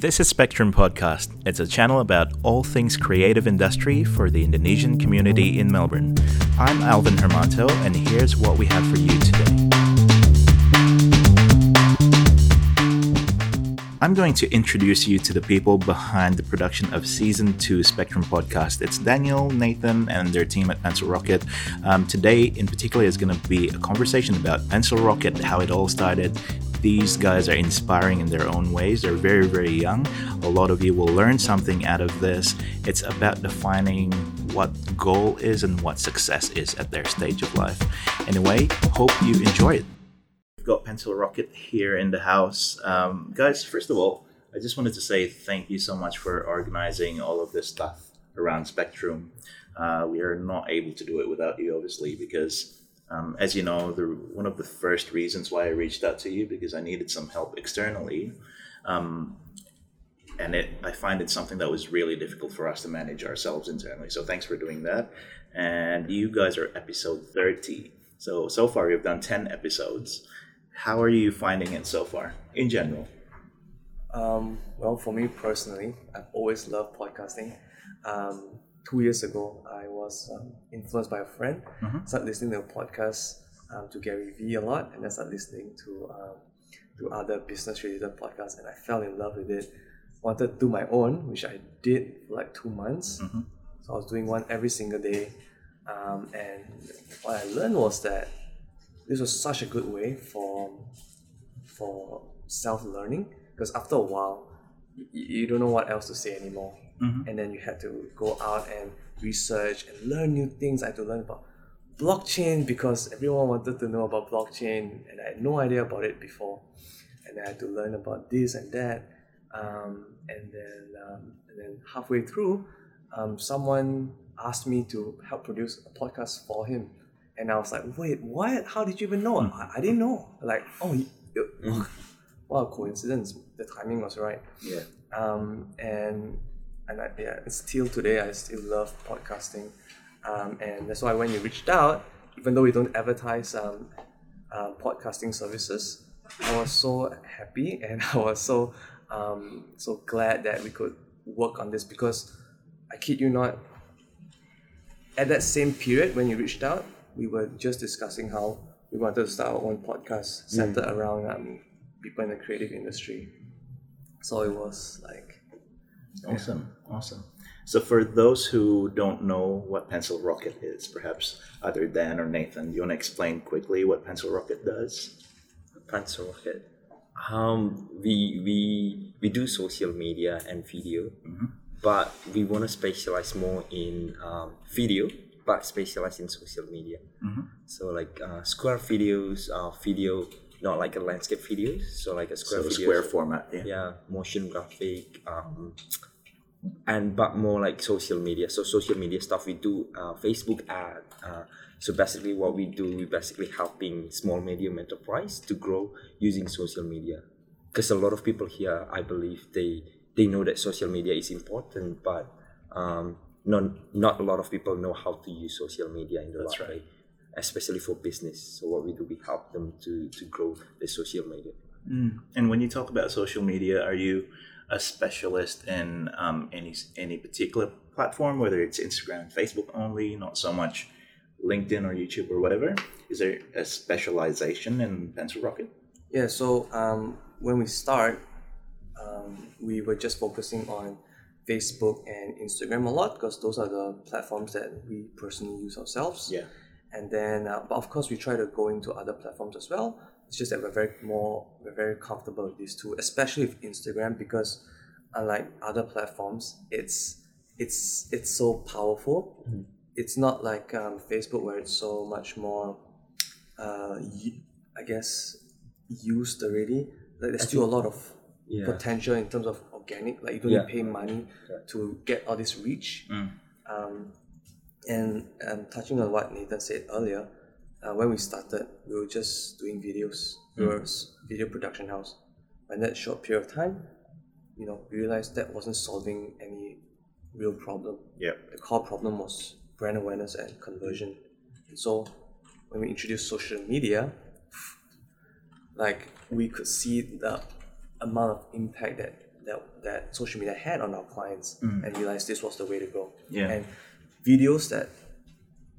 This is Spectrum Podcast. It's a channel about all things creative industry for the Indonesian community in Melbourne. I'm Alvin Hermanto, and here's what we have for you today. I'm going to introduce you to the people behind the production of season two Spectrum podcast. It's Daniel, Nathan, and their team at Pencil Rocket. Um, today, in particular, is going to be a conversation about Pencil Rocket, how it all started, these guys are inspiring in their own ways. They're very, very young. A lot of you will learn something out of this. It's about defining what goal is and what success is at their stage of life. Anyway, hope you enjoy it. We've got Pencil Rocket here in the house. Um, guys, first of all, I just wanted to say thank you so much for organizing all of this stuff around Spectrum. Uh, we are not able to do it without you, obviously, because um, as you know, the, one of the first reasons why I reached out to you because I needed some help externally, um, and it I find it something that was really difficult for us to manage ourselves internally. So thanks for doing that. And you guys are episode thirty. So so far you've done ten episodes. How are you finding it so far in general? Um, well, for me personally, I've always loved podcasting. Um, two years ago, I was um, influenced by a friend. Mm-hmm. Started listening to a podcast um, to Gary Vee a lot, and then started listening to um, to other business related podcasts, and I fell in love with it. Wanted to do my own, which I did for like two months. Mm-hmm. So I was doing one every single day, um, and what I learned was that this was such a good way for for self learning because after a while you don't know what else to say anymore mm-hmm. and then you had to go out and research and learn new things. I had to learn about blockchain because everyone wanted to know about blockchain, and I had no idea about it before. And I had to learn about this and that. Um, and then, um, and then halfway through, um, someone asked me to help produce a podcast for him. And I was like, wait, what? How did you even know? Mm. I, I didn't know. Like, oh, you, mm. what a coincidence. The timing was right. Yeah. Um, and and I, yeah, still today I still love podcasting, um, and that's why when you reached out, even though we don't advertise um, uh, podcasting services, I was so happy and I was so um, so glad that we could work on this because I kid you not. At that same period when you reached out, we were just discussing how we wanted to start our own podcast centered mm. around um, people in the creative industry. So it was like Awesome, yeah. awesome. So, for those who don't know what Pencil Rocket is, perhaps either Dan or Nathan, you want to explain quickly what Pencil Rocket does? Pencil Rocket. Um, we we we do social media and video, mm-hmm. but we want to specialize more in um, video, but specialize in social media. Mm-hmm. So like uh, square videos, uh, video not like a landscape video, so like a square so square format. Yeah. yeah, motion graphic, um, and but more like social media. So social media stuff we do uh, Facebook ad. Uh, so basically, what we do, we basically helping small medium enterprise to grow using social media. Because a lot of people here, I believe they they know that social media is important, but um, not not a lot of people know how to use social media in the That's right way especially for business. So what we do, we help them to to grow the social media. Mm. And when you talk about social media, are you a specialist in um, any any particular platform, whether it's Instagram, Facebook only, not so much LinkedIn or YouTube or whatever? Is there a specialization in Pencil Rocket? Yeah. So um, when we start, um, we were just focusing on Facebook and Instagram a lot because those are the platforms that we personally use ourselves. Yeah and then uh, but of course we try to go into other platforms as well it's just that we're very more we're very comfortable with these two especially with instagram because unlike other platforms it's it's it's so powerful mm-hmm. it's not like um, facebook where it's so much more uh, i guess used already like there's I still a lot of yeah. potential in terms of organic like you don't yeah. pay money yeah. to get all this reach mm. um, and um, touching on what Nathan said earlier, uh, when we started, we were just doing videos. We were mm. video production house. In that short period of time, you know, we realized that wasn't solving any real problem. Yeah. The core problem was brand awareness and conversion. And so when we introduced social media, like we could see the amount of impact that that that social media had on our clients and realized this was the way to go. Yeah. And videos that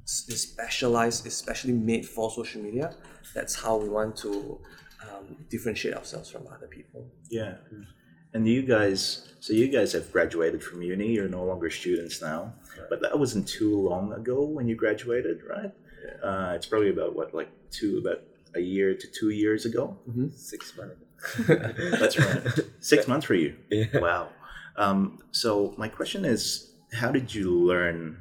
s- specialized, especially made for social media. That's how we want to um, differentiate ourselves from other people. Yeah. And you guys, so you guys have graduated from uni. You're no longer students now, but that wasn't too long ago when you graduated, right? Uh, it's probably about what, like two, about a year to two years ago. Six months. That's right. Six months for you. Yeah. Wow. Um, so my question is, how did you learn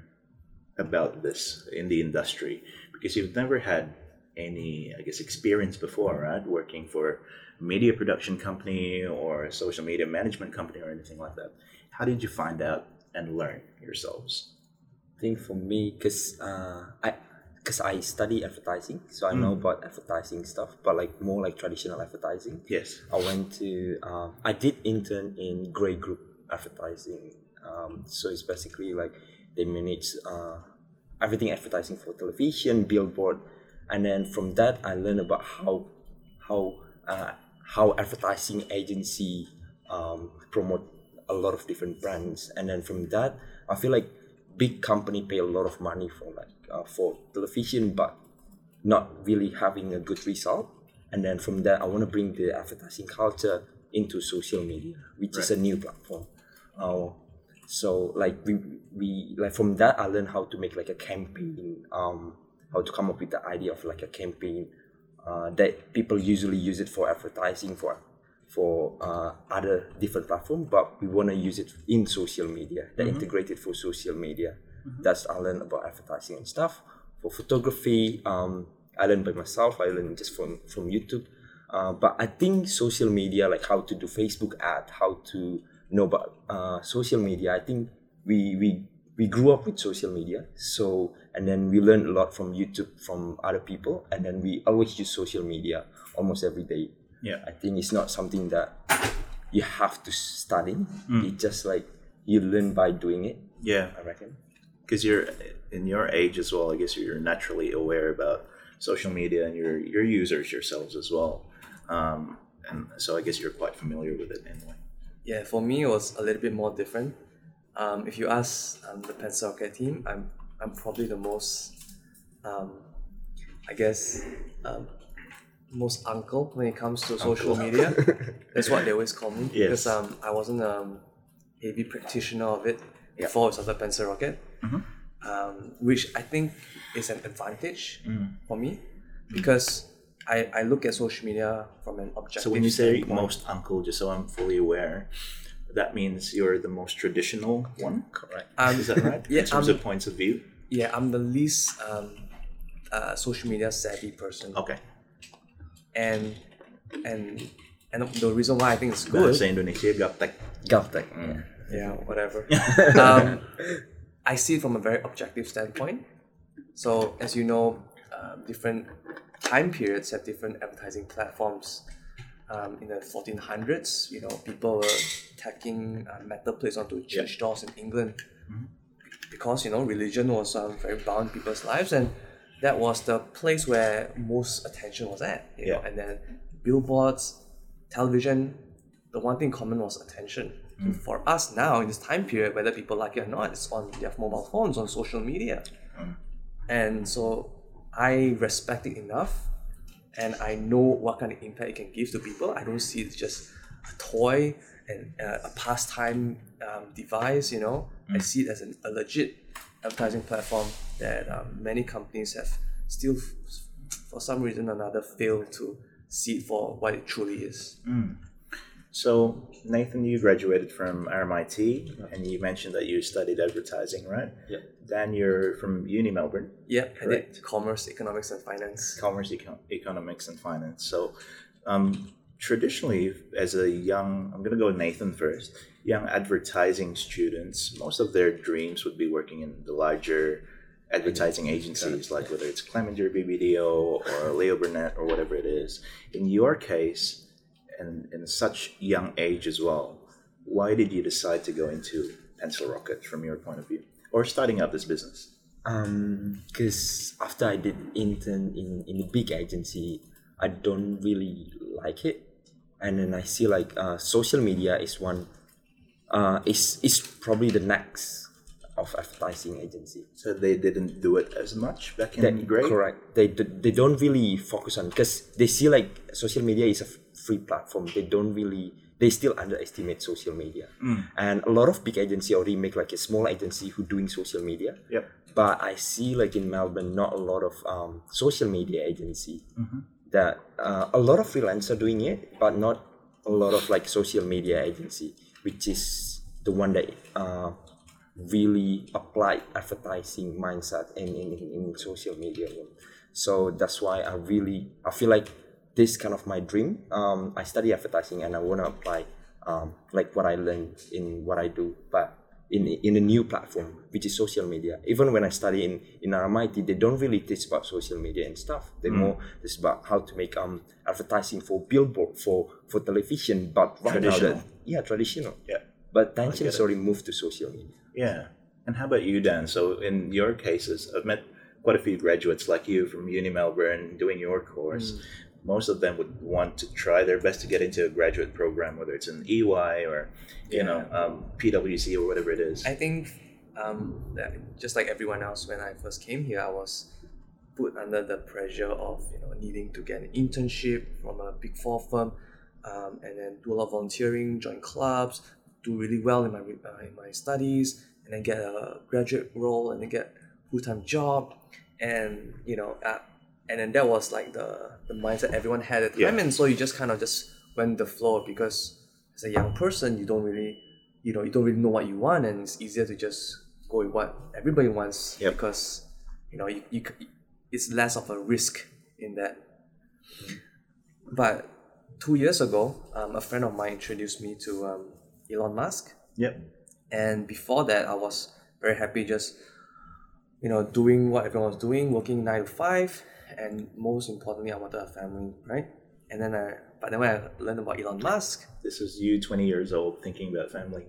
about this in the industry? Because you've never had any, I guess, experience before, right? Working for a media production company or a social media management company or anything like that. How did you find out and learn yourselves? I think for me, cause uh, I, cause I study advertising, so I know about advertising stuff, but like more like traditional advertising. Yes. I went to, um, I did intern in Grey Group Advertising. Um, so it's basically like they manage uh, everything advertising for television, billboard, and then from that I learned about how how uh, how advertising agency um, promote a lot of different brands, and then from that I feel like big company pay a lot of money for like uh, for television, but not really having a good result. And then from that, I want to bring the advertising culture into social media, which is a new platform. Uh, so like we we like from that, I learned how to make like a campaign, um, how to come up with the idea of like a campaign uh, that people usually use it for advertising for for uh, other different platforms, but we want to use it in social media, that integrated for social media. That's I learned about advertising and stuff. For photography, um, I learned by myself. I learned just from from YouTube. Uh, but I think social media, like how to do Facebook ad, how to know but uh, social media. I think we we we grew up with social media, so and then we learned a lot from YouTube from other people, and then we always use social media almost every day. Yeah. I think it's not something that you have to study. It's just like you learn by doing it. Yeah. I reckon. because you're in your age as well. I guess you're naturally aware about social media and your your users yourselves as well. Um, and so I guess you're quite familiar with it anyway. Yeah, for me it was a little bit more different. Um, if you ask um, the Pencil Rocket team, I'm I'm probably the most, um, I guess, um, most uncle when it comes to social Uncle. media. That's what they always call me Yes. because um, I wasn't a heavy practitioner of it before I started Pencil Rocket, um, which I think is an advantage for me because I, I look at social media from an objective. So when you say standpoint. most uncle, just so I'm fully aware, that means you're the most traditional one. Correct. Um, Is that right? yeah, in terms um, of points of view. Yeah, I'm the least um, uh, social media savvy person, Okay. and and and the reason why I think it's Good. good, Sa Indonesia, gaptek. GovTech. Mm. yeah, whatever. um, I see it from a very objective standpoint. So as you know, um, different time periods have different advertising platforms. Um, in the 1400s, you know, people were tacking uh, metal plates onto church doors in England. Because you know religion was um, very bound in people's lives and that was the place where most attention was at you know. Yeah. and then billboards television the one thing common was attention. So for us now in this time period whether people like it or not it's on their mobile phones on social media. And so i respect it enough and i know what kind of impact it can give to people. I don't see it just a toy and uh, a pastime um, device you know? I see it as an, a legit advertising platform that um, many companies have still f- for some reason or another failed to see it for what it truly is So Nathan, you graduated from RMIT, and you mentioned that you studied advertising, right? Yeah. Dan, you're from Uni Melbourne. yeah i Correct. did commerce economics and finance commerce, econ- economics, and finance. So, um, traditionally, as a young, I'm going to go with Nathan first, young advertising students, most of their dreams would be working in the larger advertising agencies, like whether it's Clemenger BBDO or Leo Burnett or whatever it is. In your case, and in such young age as well, why did you decide to go into Pencil Rocket from your point of view, or starting up this business? Um, because after I did intern in in a big agency, I don't really like it, and then I see like uh, social media is one uh, is is probably the next of advertising agency. So they didn't do it as much back in That- Grey. Correct. They, they don't really focus on because they see like social media is a free platform. They don't really they still underestimate social media. And a lot of big agency already make like a small agency who doing social media. Yep. But I see like in Melbourne, not a lot of um, social media agency that uh, a lot of freelancer doing it, but not a lot of like social media agency, which is the one that uh, really apply advertising mindset in, in, in, in social media. So that's why I really I feel like this kind of my dream. Um, I study advertising and I want to apply um, like what I learned in what I do, but in in a new platform which is social media. Even when I study in in RMIT, they don't really teach about social media and stuff. They more just about how to make um advertising for billboard for for television, but right now Traditional. that yeah traditional. Yeah. But get is already moved to social media. Yeah. And how about you, Dan? So in your cases, I've met quite a few graduates like you from Uni Melbourne doing your course. Most of them would want to try their best to get into a graduate program, whether it's an EY or you know um, PwC or whatever it is. I think um, that just like everyone else, when I first came here, I was put under the pressure of you know needing to get an internship from a big four firm, um, and then do a lot of volunteering, join clubs, do really well in my uh, in my studies, and then get a graduate role, and then get full time job, and you know, uh, and then that was like the the mindset everyone had at the Yeah. time, and so you just kind of just went the flow because as a young person, you don't really you know you don't really know what you want and it's easier to just go with what everybody wants Yep. because you know you, you it's less of a risk in that but two years ago um, a friend of mine introduced me to um, elon musk yep. and before that i was very happy just you know doing what everyone was doing working nine to five and most importantly i wanted a family right and then i but then when i learned about elon musk This is you, 20 years old, thinking about family,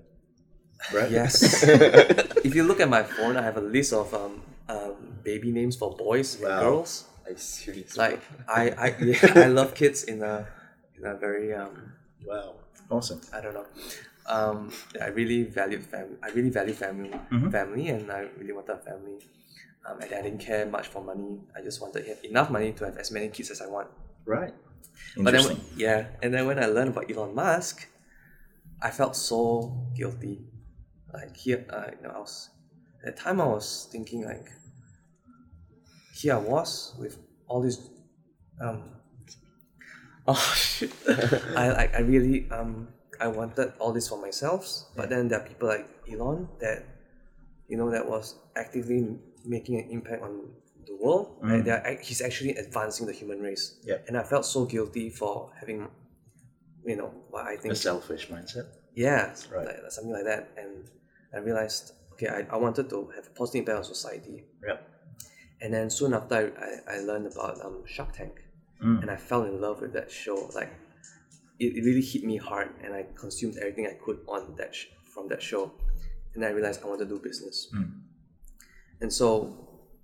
right? Yes. if you look at my phone, I have a list of um, um, baby names for boys and Wow. girls. I serious. Like I, I, yeah, I love kids in a, in a very um, Wow. Awesome. I don't know. Um, I really valued family. I really value family, family, and I really want a family. Um, and I didn't care much for money. I just wanted to have enough money to have as many kids as I want. Right. But then, Interesting. yeah, and then when I learned about Elon Musk, I felt so guilty. Like here, uh, you know, I was at the time I was thinking like, here I was with all these, um, oh shit, I like I really um I wanted all this for myself, but then there are people like Elon that, you know, that was actively making an impact on the world. Right? They are, he's actually advancing the human race. Yeah. And I felt so guilty for having, you know, what I think. A selfish mindset. Yeah, Right. like, something like that. And I realized, okay, I, I wanted to have a positive impact on society. Yep. And then soon after, I, I, I learned about um, Shark Tank. Mm. And I fell in love with that show. Like, it, it really hit me hard, and I consumed everything I could on that sh- from that show. And I realized I want to do business. Mm. And so,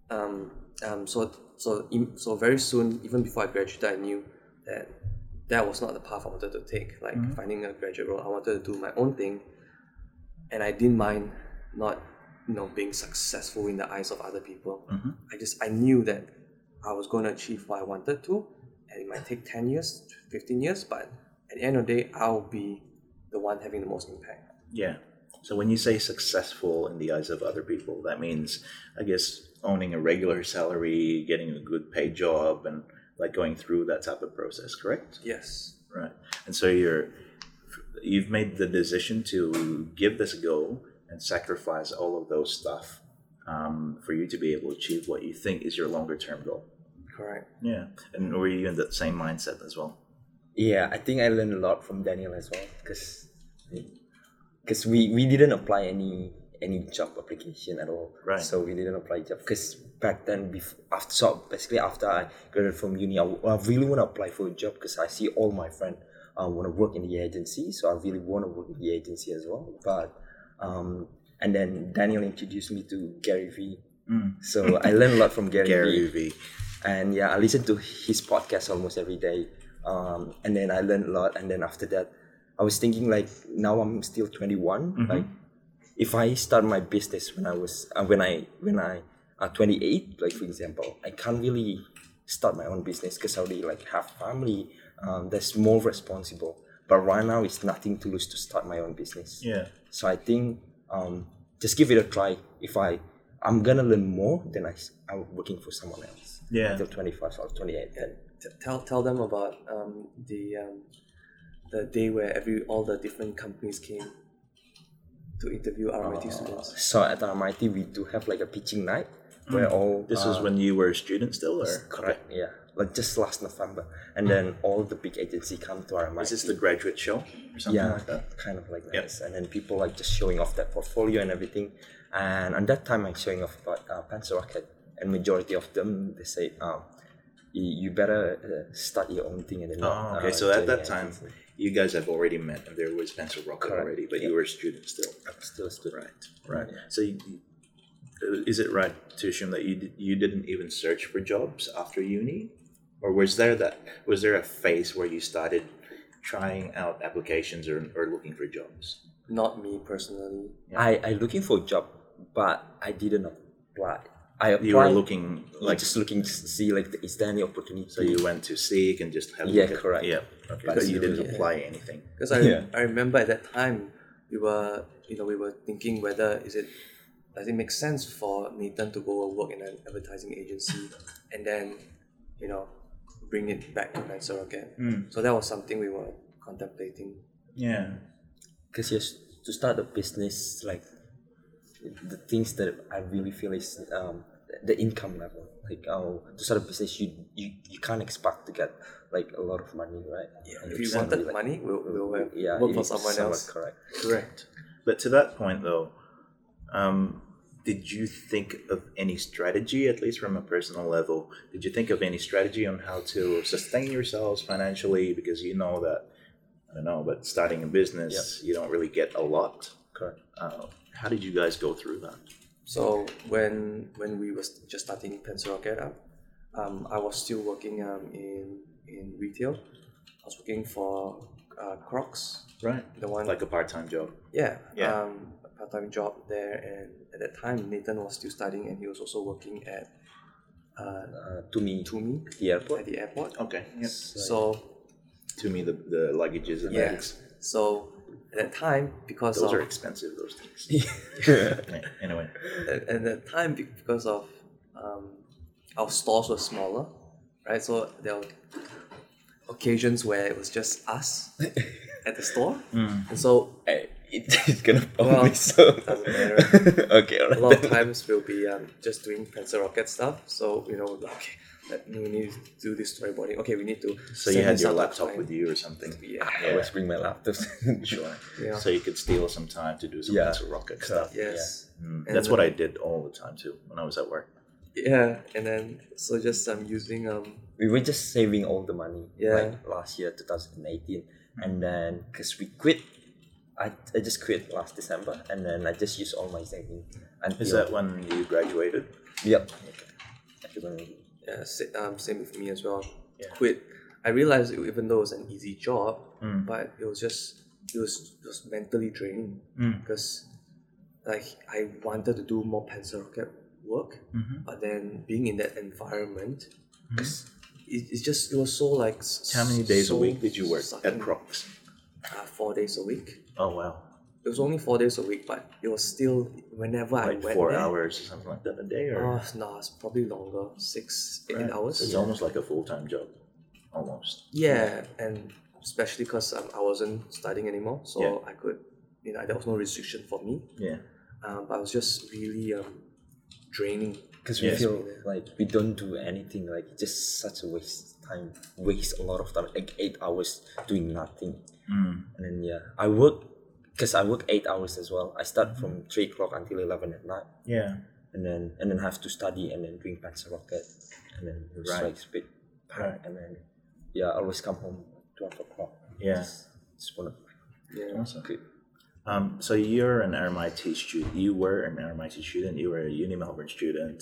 um, um, so so so very soon, even before I graduated, I knew that that was not the path I wanted to take. Like finding a graduate role, I wanted to do my own thing, and I didn't mind not, you know, being successful in the eyes of other people. I just I knew that I was going to achieve what I wanted to, and it might take ten years, fifteen years, but at the end of the day, I'll be the one having the most impact. Yeah. So when you say successful in the eyes of other people, that means, I guess, owning a regular salary, getting a good paid job, and like going through that type of process. Correct. Yes. Right. And so you're you've made the decision to give this a go and sacrifice all of those stuff um, for you to be able to achieve what you think is your longer term goal. Correct. Yeah. And were you in that same mindset as well? Yeah, I think I learned a lot from Daniel as well because because we, we didn't apply any any job application at all. Right. So we didn't apply job because back then before after so basically after I graduated from uni, I really want to apply for a job because I see all my friends uh, want to work in the agency, so I really want to work in the agency as well. But um, and then Daniel introduced me to Gary Vee. So I learned a lot from Gary, Gary Vee V. and yeah i listen to his podcast almost every day um, and then i learned a lot and then after that I was thinking like now I'm still 21. Like if I start my business when I was uh, when I when I uh, 28, like for example, I can't really start my own business because I already like have family. Um, that's more responsible. But right now, it's nothing to lose to start my own business. Yeah. So I think um, just give it a try. If I I'm gonna learn more, then I'm working for someone else. Yeah. Until 25 or 28. Then T- tell tell them about um, the um, the day where every all the different companies came to interview RMIT students. so at RMIT we do have like a pitching night where all Mm. This uh, was when you were a student still, or correct yeah like just last November and then all the big agency come to RMIT. Is this the graduate show or something yeah, like that? kind of like Yep. this. And then people like just showing off their portfolio and everything. And at that time, I'm showing off about uh, Pencil Rocket, and majority of them they say, um, you, you better uh, start your own thing and then. Oh, okay. uh, So at that time, agency." You guys have already met, and there was Pencil Rocket Correct. already, but you were a student still. I'm still a student. Right. Right. So, you, uh, is it right to assume that you you didn't even search for jobs after uni, or was there that was there a phase where you started trying out applications or, or looking for jobs? Not me personally. I I looking for a job, but I didn't apply. I applied. You were looking like like just looking to see like is there any opportunity? so you went to seek and just have a Yeah, look at- correct. Yeah. Okay. But But you you- didn't yeah. apply anything. Because I, Yeah. I remember at that time we were you know we were thinking whether is it does it make sense for Nathan to go and work in an advertising agency and then you know bring it back to Pencil Rocket. Hmm. So that was something we were contemplating. Yeah. because yes, to start a business like the things that I really feel is um, the income level. Like oh, to start a business, you, you you can't expect to get like a lot of money, right? And If you it's wanted like- money, we'll, we'll have yeah, work for someone else. Correct. Correct. But to that point, though, um, did you think of any strategy, at least from a personal level? Did you think of any strategy on how to sustain yourselves financially? Because you know that, I don't know, but starting a business, you don't really get a lot. Correct. Uh, how did you guys go through that? So when when we was just starting Pencil Rocket up, um, I was still working um, in in retail. I was working for uh, Crocs, Right. the one Like a part time job. yeah, Yeah. Um, part time job there. And at that time, Nathan was still studying, and he was also working at uh, Uh, to me, Tumi the airport. at the airport. Okay. Yep. So Tumi, the, the luggages and yeah, bags. so at that time, because Those of are expensive, those things. Yeah, anyway. at, at that time because of um, our stores were smaller, right? So there were occasions where it was just us at the store, and so it's gonna Well, probably so. doesn't matter. okay, a alright. lot of times we'll be um, just doing pencil rocket stuff. So you know, okay, let, we need to do this storyboarding. Okay, we need to. So you had your laptop client. with you or something? Yeah. I always bring my laptop. Sure. Yeah. So you could steal some time to do some Yeah. pencil rocket stuff. Yes. Mm, And That's what I did all the time too when I was at work. Yeah, and then so just I'm um using um we were just saving all the money Yeah. like last year 2018 and then because we quit I, I just quit last december and then i just used all my saving until Is that when you graduated? yep Actually, yeah, um, same with me as well. Yeah. Quit. I realized it, even though it was an easy job, Mm. but it was just it was just mentally draining Mm. because like I wanted to do more pencil rocket work, Mhm. but then being in that environment, 'cause it, it's just it was so like How many days so a week did you work sucking. at Crocs? Uh, four days a week. Oh wow, It was only four days a week, but it was still whenever I like went four there, hours or something like that a day, or Oh, no, it's probably longer, six, eight Right. hours. It's almost like a full time job, almost. Yeah, and especially because um, I wasn't studying anymore, so Yeah. I could, you know, there was no restriction for me. Yeah. Um, but I was just really um, draining. because we Yes. feel like we don't do anything like just such a waste time waste a lot of time like eight hours doing nothing Mm. and then yeah i work because i work eight hours as well i start from three o'clock until 11 at night Yeah. and then and then have to study and then doing pencil rocket and then it was Right. like a bit packed and then yeah I always come home 12 o'clock Yeah. just, just wanna Yeah. Awesome. okay. Um, so you're an RMIT student. You were an RMIT student. You were a Uni Melbourne student.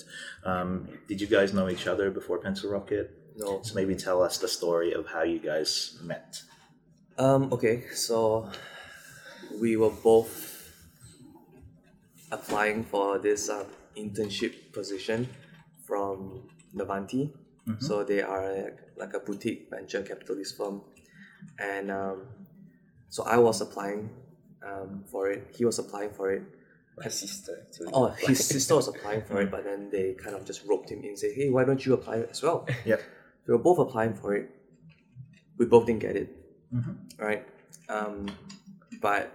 Um, did you guys know each other before Pencil Rocket? No. So maybe tell us the story of how you guys met. Um, okay, so we were both applying for this um, internship position from Navanti. So they are like, a boutique venture capitalist firm, and um, so I was applying um, for it. He was applying for it. My sister. Oh, his sister was applying for it, but then they kind of just roped him in, say, "Hey, why don't you apply as well?" Yep. we were both applying for it. We both didn't get it, right? Um, but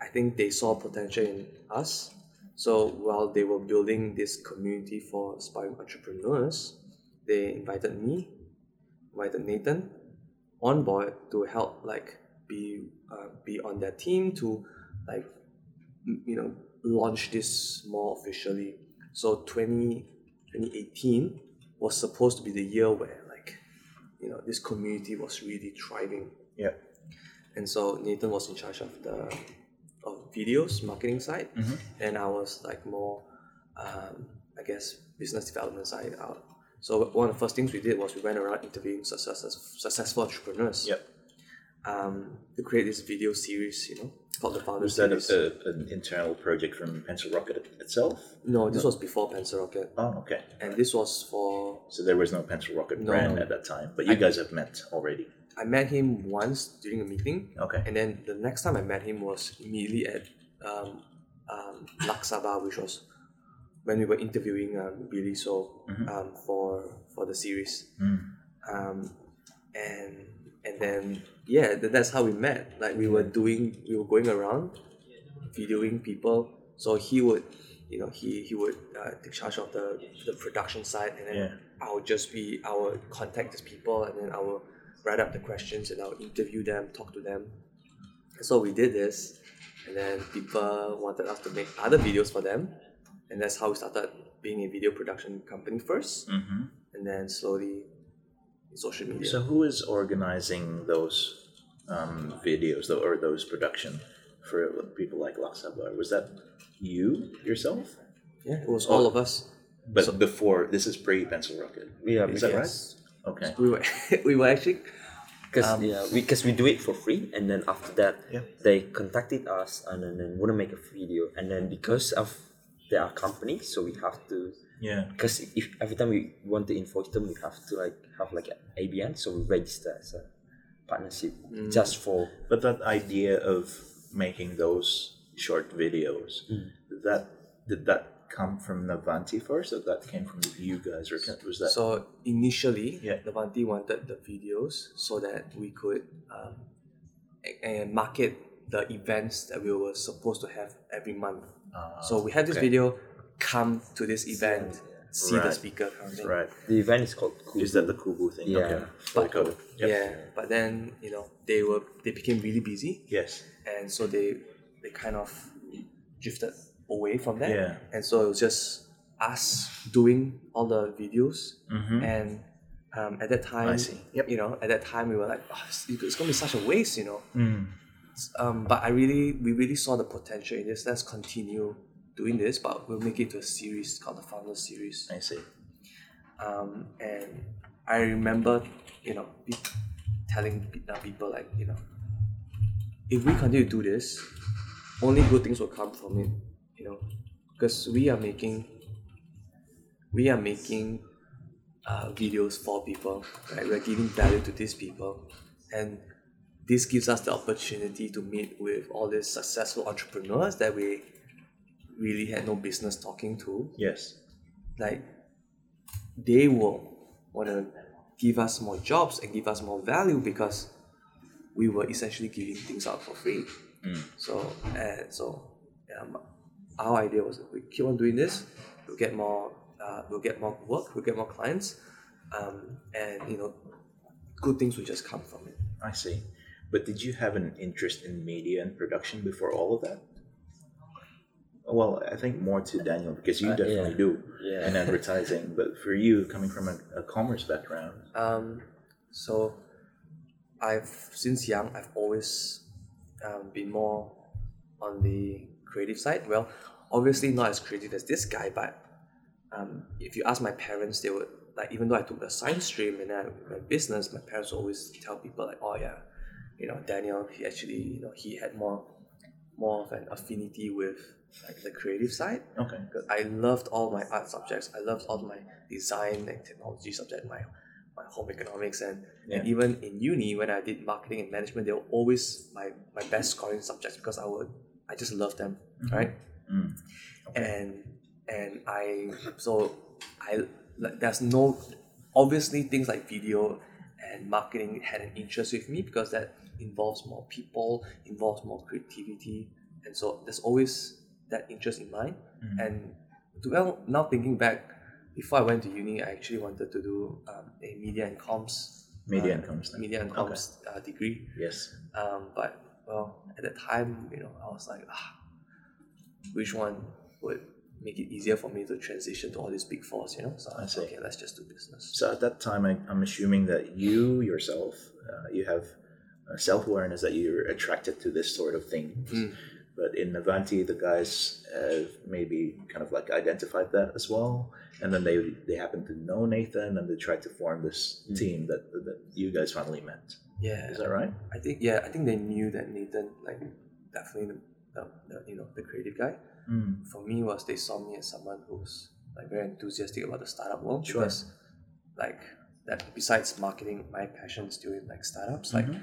I think they saw potential in us. So while they were building this community for aspiring entrepreneurs, they invited me, invited Nathan on board to help like be uh, be on their team to like you know launch this more officially. So 20, 2018 was supposed to be the year where like you know this community was really thriving Yeah. and so Nathan was in charge of the of videos marketing side, and I was like more, um, I guess, business development side out. So one of the first things we did was we went around interviewing success, successful entrepreneurs. Yep. Um, to create this video series, you know, called the Founder Was that Series. a, a, an internal project from Pencil Rocket itself? no, this was before Pencil Rocket, Oh, okay. and this was for So there was no Pencil Rocket No. brand at that time, but you guys have met already. I met him once during a meeting, Okay. and then the next time I met him was immediately at um, um, Lak Sabah, which was when we were interviewing um, Billy So um, for for the series. Um, and and then yeah, th- that's how we met. Like we were doing, we were going around, videoing people. So he would, you know, he he would uh, take charge of the the production side, and then Yeah. I would just be I would contact these people, and then I will write up the questions, and I will interview them, talk to them. So we did this, and then people wanted us to make other videos for them, and that's how we started being a video production company first, Mm-hmm. and then slowly social media. So who is organizing those um, videos tho- or those production for people like Laksabar? Was that you yourself? yeah, it was all of us. But before this is pre Pencil Rocket. Yeah, is that Yes. right? Okay. We were we were actually Because Um, yeah, because we, do it for free, and then after that, Yeah. they contacted us and then, then want to make a video, and then because of they are company, so we have to Yeah. because if every time we want to invoice them, we have to like have like an ABN, so we register as a partnership just for But that idea of making those short videos, did that did that come from Navanti first, or that came from you guys, or was that? so initially Yeah. Navanti wanted the videos so that we could um, and market the events that we were supposed to have every month. Ah, so we had this okay. video, come to this event, see the speaker kind right? the event is called Cool. Is that the Kubu thing? Yeah. Okay. Fully coded. Yep. Yeah, but then you know they were they became really busy, Yes. and so they they kind of drifted away from that. Yeah. And so it was just us doing all the videos, Mm-hmm. and um, at that time, I see. Yep. you know, at that time we were like, oh, it's, it's gonna be such a waste, you know. Mm. Um, but I really, we really saw the potential in this. Let's continue doing this, but we'll make it to a series called the Founder Series. I see. Um, and I remember, you know, pe- telling pe- people like, you know, if we continue to do this, only good things will come from it, you know, because we are making, we are making uh, videos for people, right? We're giving value to these people, and this gives us the opportunity to meet with all these successful entrepreneurs that we really had no business talking to Yes. like they will want to give us more jobs and give us more value because we were essentially giving things out for free. So and so um, our idea was if we keep on doing this, we'll get more, uh, we'll get more work, we'll get more clients, um, and you know, good things will just come from it. I see. But did you have an interest in media and production before all of that? Well, I think more to Daniel because you Uh, definitely yeah. do, Yeah. and advertising. But for you, coming from a, a commerce background, Um, so I've since young I've always um, been more on the creative side. Well, obviously not as creative as this guy, but um, if you ask my parents, they would like even though I took the science stream and then I went business, my parents always tell people like, oh yeah, you know Daniel he actually you know he had more more of an affinity with like the creative side Okay. because I loved all my art subjects. I loved all my design and technology subject, my my home economics and, and even in uni when I did marketing and management, they were always my, my best scoring subjects because I would I just love them, right? Mm. And and I so I like there's no obviously things like video and marketing had an interest with me because that involves more people, involves more creativity, and so there's always that interest in mind. And to, well, now thinking back, before I went to uni, I actually wanted to do um, a media and comms, Media uh, and comms media and Okay. comms uh, degree. Yes. Um, but well, at the time, you know, I was like, ah, which one would make it easier for me to transition to all these big fours, you know? So I see. okay, let's just do business. So at that time, I, I'm assuming that you yourself, uh, you have self awareness that you're attracted to this sort of thing. Mm. But in Navanti, the guys have maybe kind of like identified that as well, and then they they happen to know Nathan, and they tried to form this Mm. team that that you guys finally met. Yeah, Is that right? I think yeah, I think they knew that Nathan like definitely the, the, the you know the creative guy. Mm. For me, was they saw me as someone who's like very enthusiastic about the startup world Sure. because like that besides marketing, my passion is doing like startups. Like Mhm.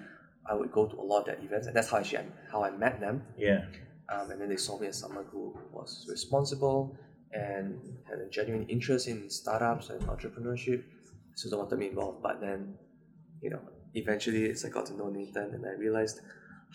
I would go to a lot of their events, and that's how actually I, how I met them. Yeah. Um, and then they saw me as someone who was responsible and had a genuine interest in startups and entrepreneurship. So they wanted me involved. But then, you know, eventually as I got to know Nathan and I realized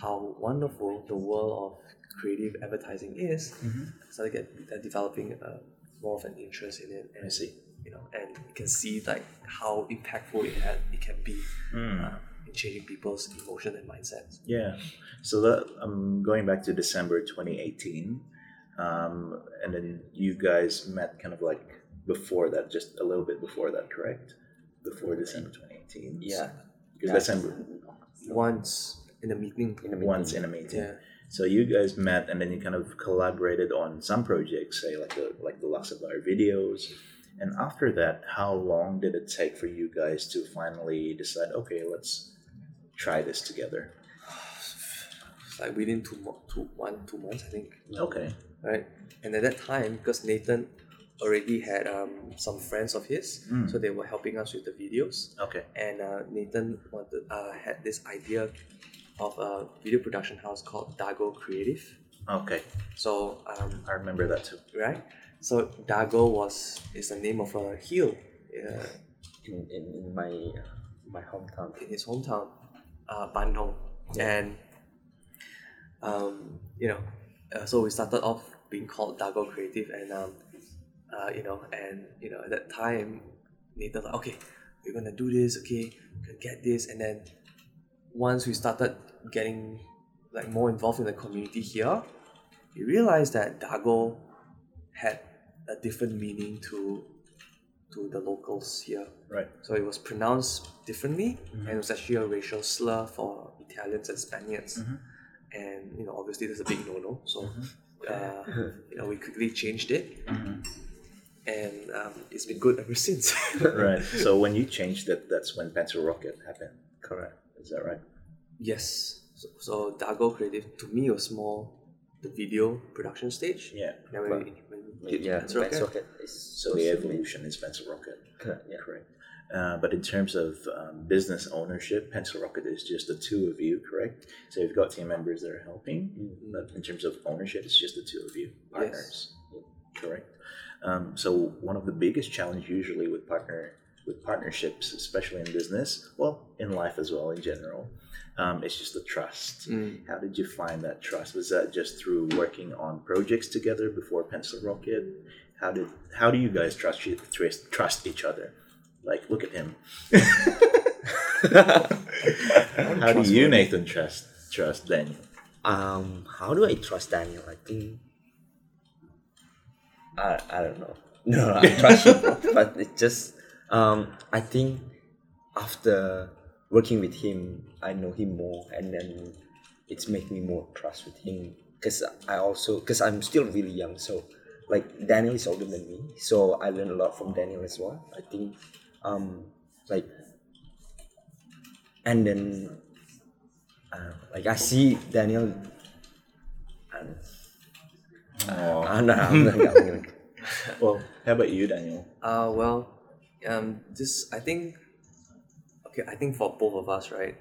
how wonderful the world of creative advertising is, Mhm. I started get, uh, developing uh, more of an interest in it. And, I see. You know, and you can see like how impactful it, had, it can be Mm. uh, changing people's emotion and mindsets. Yeah. So that I'm going back to December 2018, um, and then you guys met kind of like before that, just a little bit before that, correct? Before December 2018. Yeah. Because Yeah. December Once in a meeting, In a meeting. once in a meeting. yeah. So you guys met, and then you kind of collaborated on some projects, say like the like the Luxembourg videos. And after that, how long did it take for you guys to finally decide? Okay, let's try this together. It's like within two, mo- two one two months I think Okay. right and at that time because Nathan already had um, some friends of his Mm. so they were helping us with the videos Okay. and uh, Nathan wanted uh, had this idea of a video production house called Dago Creative Okay. so um, I remember that too. right so Dago was is the name of a hill uh, in, in, in my my hometown. in his hometown, uh, Bandung. And, um, you know, uh, so we started off being called Dago Creative, and, um, uh, you know, and, you know, at that time, Nathan, like, okay, we're gonna do this, okay, we're gonna get this. And then once we started getting like more involved in the community here, we realized that Dago had a different meaning to to the locals here. Right. So it was pronounced differently, and it was actually a racial slur for Italians and Spaniards. And you know, obviously, there's a big no-no. So, uh, you know, we quickly changed it, and um, it's been good ever since. right. So when you changed it, that's when Pencil Rocket happened. Correct. Is that right? Yes. So, so Dago Creative to me was more the video production stage. Yeah. Then we, when Yeah, Pencil Rocket, Rocket is So the evolution is Pencil Rocket. Correct, yeah. Correct. Uh, but in terms of um, business ownership, Pencil Rocket is just the two of you, correct? So you've got team members that are helping, but in terms of ownership, it's just the two of you, partners. yes. Correct. Um, so one of the biggest challenge usually with partner with partnerships, especially in business, well, in life as well in general, um, it's just the trust. Mm. How did you find that trust? Was that just through working on projects together before Pencil Rocket? How did how do you guys trust you, trust, trust each other? Like, look at him. how do you, Nathan, trust trust Daniel? Um, how do I trust Daniel? I think I, I don't know. No, I trust him, bro. but it just um I think after working with him, I know him more, and then it's make me more trust with him. Cause I also cause I'm still really young, so like Daniel is older than me, so I learned a lot from Daniel as well. I think um like and then uh, like I see Daniel. And, Oh. uh, no, I'm not, I'm gonna, Well, how about you, Daniel? Uh, well, um, this I think. Okay, I think for both of us, right?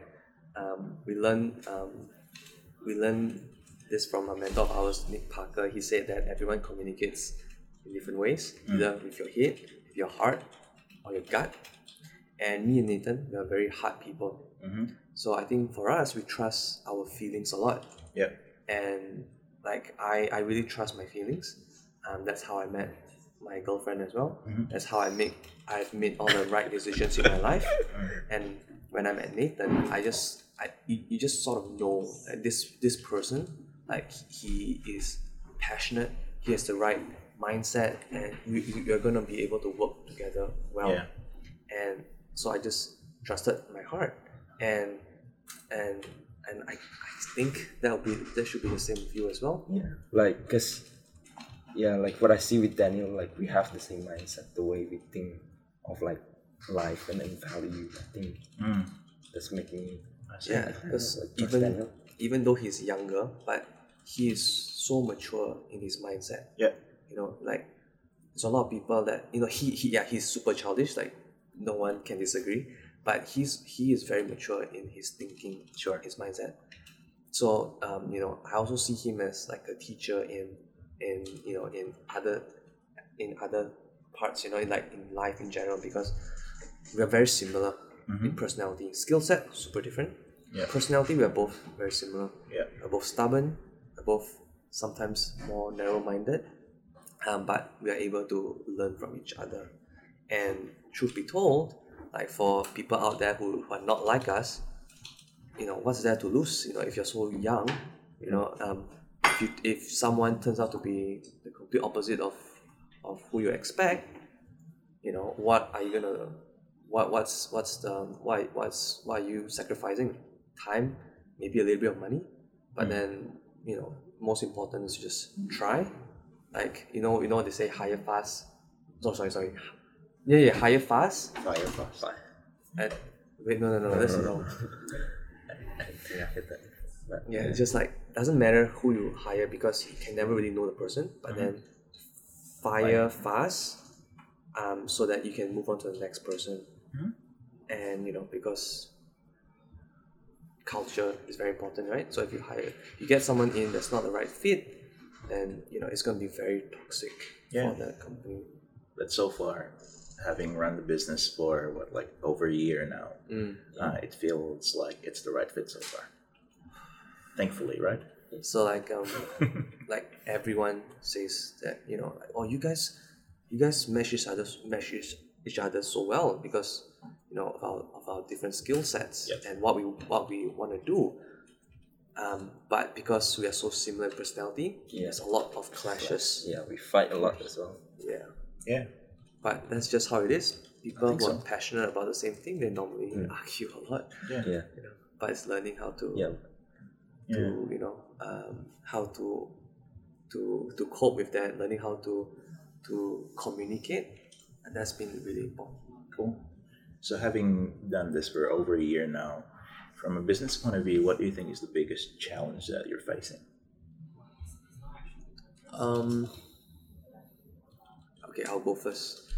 Um, we learn um, we learn this from a mentor of ours, Nick Parker. He said that everyone communicates in different ways, either with your head, with your heart, or your gut. And me and Nathan, we are very heart people. So I think for us, we trust our feelings a lot Yeah. and like I, I really trust my feelings. Um, that's how I met my girlfriend as well. That's how I make I've made all the right decisions in my life. And when I met Nathan, I just I you, you just sort of know that this this person like he is passionate. He has the right mindset, and you- you're gonna be able to work together well Yeah. and so I just trusted my heart, and and and I, I think that'll be that should be the same with you as well. yeah, like cause yeah, like what I see with Daniel, like we have the same mindset, the way we think of like life and then value. I think Mm. that's making me Yeah, because like, even Daniel. even though he's younger, but he is so mature in his mindset. Yeah. You know, like there's a lot of people that you know he, he yeah he's super childish. Like no one can disagree, but he's he is very mature in his thinking, Sure. his mindset. So um, you know, I also see him as like a teacher in in you know in other in other parts. You know, in like in life in general because we are very similar in personality. Skill set super different. Yeah. Personality we are both very similar. Yeah. We're both stubborn. We're both sometimes more narrow-minded, um, but we are able to learn from each other. And truth be told, like for people out there who, who are not like us, you know, what's there to lose? You know, if you're so young, you know, um, if you, if someone turns out to be the complete opposite of of who you expect, you know, what are you gonna, what what's what's the why what's why are you sacrificing time, maybe a little bit of money, but hmm. then you know, most important is just try. Like you know, you know they say, hire fast. Oh, sorry, sorry. Yeah, yeah, hire fast. hire fast. And wait, no, no, no, that's wrong. Yeah, I get that. But, Yeah, it's just like doesn't matter who you hire because you can never really know the person. But hmm. then fire fast, um, so that you can move on to the next person. And you know because culture is very important, right? So if you hire, you get someone in that's not the right fit, then you know it's gonna be very toxic Yeah. for the company. But so far, having run the business for what, like over a year now, Mm. uh, it feels like it's the right fit so far. Thankfully, right? So like um like everyone says that you know like, oh you guys you guys mesh each other mesh each, each other so well because you know of our of our different skill sets Yep. and what we what we want to do. Um, but because we are so similar in personality, Yeah. there's a lot of clashes. yeah, we fight a lot as well. Yeah. Yeah. But that's just how it is. People think who so. are passionate about the same thing, they normally argue a lot. Yeah. Yeah, You know, but it's learning how to yeah, to you know um, how to to to cope with that learning how to to communicate and that's been really important Cool. So, having done this for over a year now, from a business point of view, what do you think is the biggest challenge that you're facing? um okay i'll go first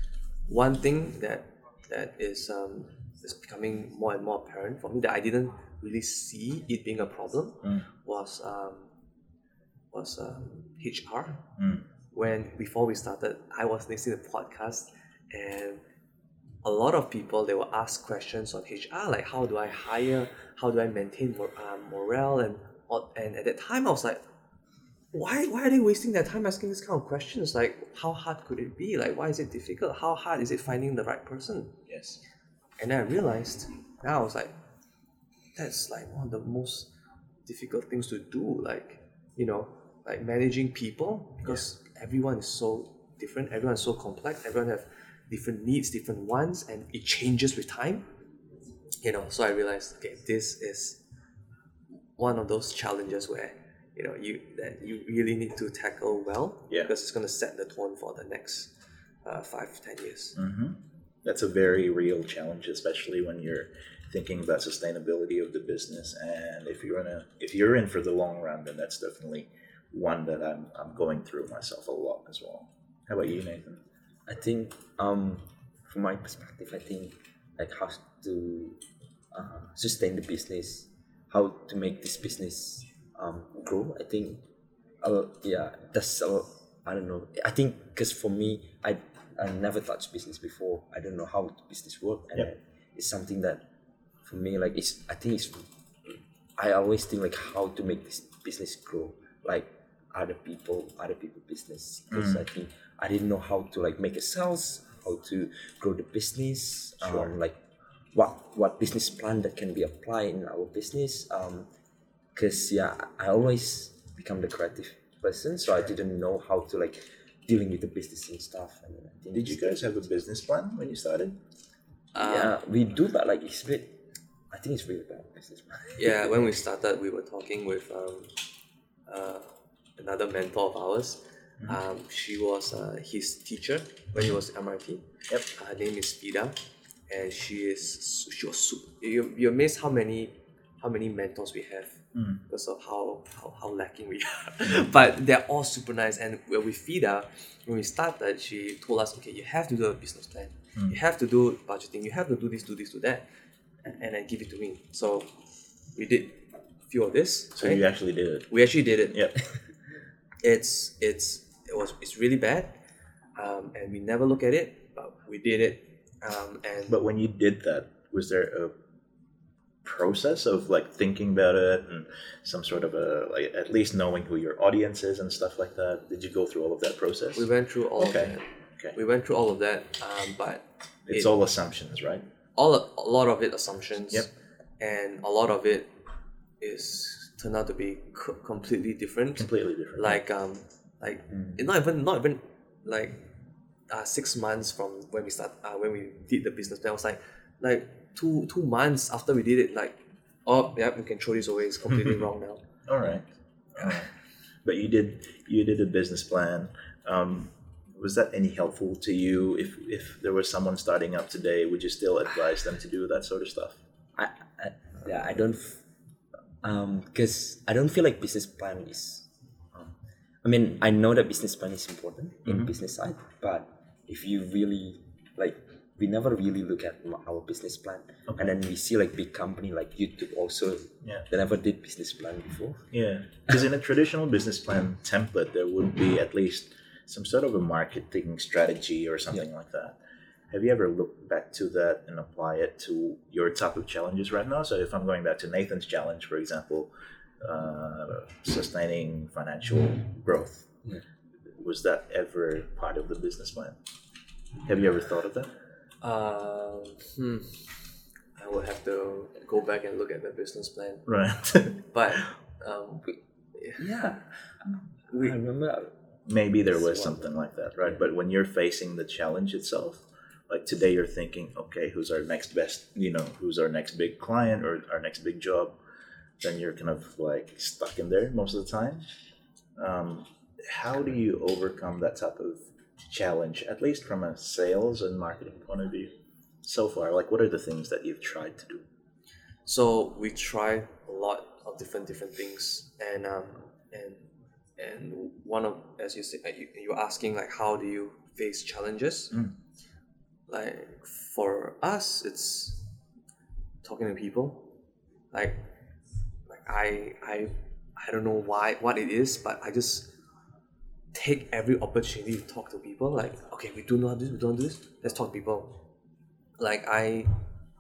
one thing that that is um is becoming more and more apparent for me that i didn't really see it being a problem was um was um, hr Mm. when before we started, I was listening to the podcast and a lot of people they will ask questions on HR like how do I hire, how do I maintain mor- um, morale and and at that time I was like, why why are they wasting their time asking this kind of questions? Like how hard could it be? Like why is it difficult? How hard is it finding the right person? Yes. And then I realized, now I was like, that's like one of the most difficult things to do. Like, you know, like managing people because everyone is so different, everyone is so complex, everyone have different needs, different wants, and it changes with time. You know, so I realized, okay, this is one of those challenges where you know you that you really need to tackle well Yeah. because it's going to set the tone for the next uh, five ten years. hmm That's a very real challenge, especially when you're thinking about sustainability of the business. And if you're in a if you're in for the long run, then that's definitely one that I'm I'm going through myself a lot as well. How about you, Nathan? I think um, from my perspective, I think like how to uh, sustain the business, how to make this business um, grow. I think, uh, yeah, that's uh, I don't know. I think because for me, I I never touched business before. I don't know how business work, and Yep. it's something that for me like it's. I think it's. I always think like how to make this business grow, like other people, other people business. Because I think I didn't know how to like make a sales, how to grow the business, Sure. um, like what what business plan that can be applied in our business. Um, because yeah, I always become the creative person, so I didn't know how to like dealing with the business and stuff. And I think Did you guys have a business plan when you started? yeah, we do, but like it's a bit. I think it's really bad business yeah, when we started, we were talking with um, uh, another mentor of ours. Um, she was uh, his teacher when he was at RMIT. Yep. Her name is Vida, and she is she was super, you you amazed how many how many mentors we have because of how, how how lacking we are. but they're all super nice. And when with Vida, when we started, she told us, okay, you have to do a business plan. You have to do budgeting. You have to do this, do this, do that, and, then give it to me. So we did a few of this. So right? you actually did it. we actually did it Yep. it's it's it was it's really bad um, and we never look at it but we did it um, and But when you did that, was there a process of like thinking about it and some sort of a like at least knowing who your audience is and stuff like that? Did you go through all of that process? we went through all Okay. of that Okay. we went through all of that um, but It's it- all assumptions, right? All a lot of it assumptions Yep. and a lot of it is turned out to be co- completely different Completely different. like um like it not even not even like uh, six months from when we start uh, when we did the business plan I was like like two two months after we did it like oh yeah we can throw this away it's completely wrong now All right. All right. But you did you did a business plan. Um, was that any helpful to you? If if there was someone starting up today, would you still advise them to do that sort of stuff? I, I yeah, I don't, f- um, because I don't feel like business plan is. Um, I mean, I know that business plan is important in business side, but if you really like, we never really look at our business plan, and then we see like big company like YouTube also, Yeah. they never did business plan before. Yeah, because in a traditional business plan template, there would be at least some sort of a marketing strategy or something like that. Have you ever looked back to that and apply it to your type of challenges right now? So, if I'm going back to Nathan's challenge, for example, uh, sustaining financial growth, Yeah. was that ever part of the business plan? Have you ever thought of that? Um, hmm. I would have to go back and look at the business plan. Right. But um, Yeah, we, I remember. Maybe there was something like that, right? But when you're facing the challenge itself, like today you're thinking, okay, who's our next best, you know, who's our next big client or our next big job, then you're kind of like stuck in there most of the time. Um, how do you overcome that type of challenge, at least from a sales and marketing point of view? So far, like what are the things that you've tried to do? so we tried a lot of different different things and um and and one of as you say you, you're asking like how do you face challenges? Mm. like for us it's talking to people. Like like i i i don't know why what it is but i just take every opportunity to talk to people. Like okay we do not do this we don't do this let's talk to people. Like i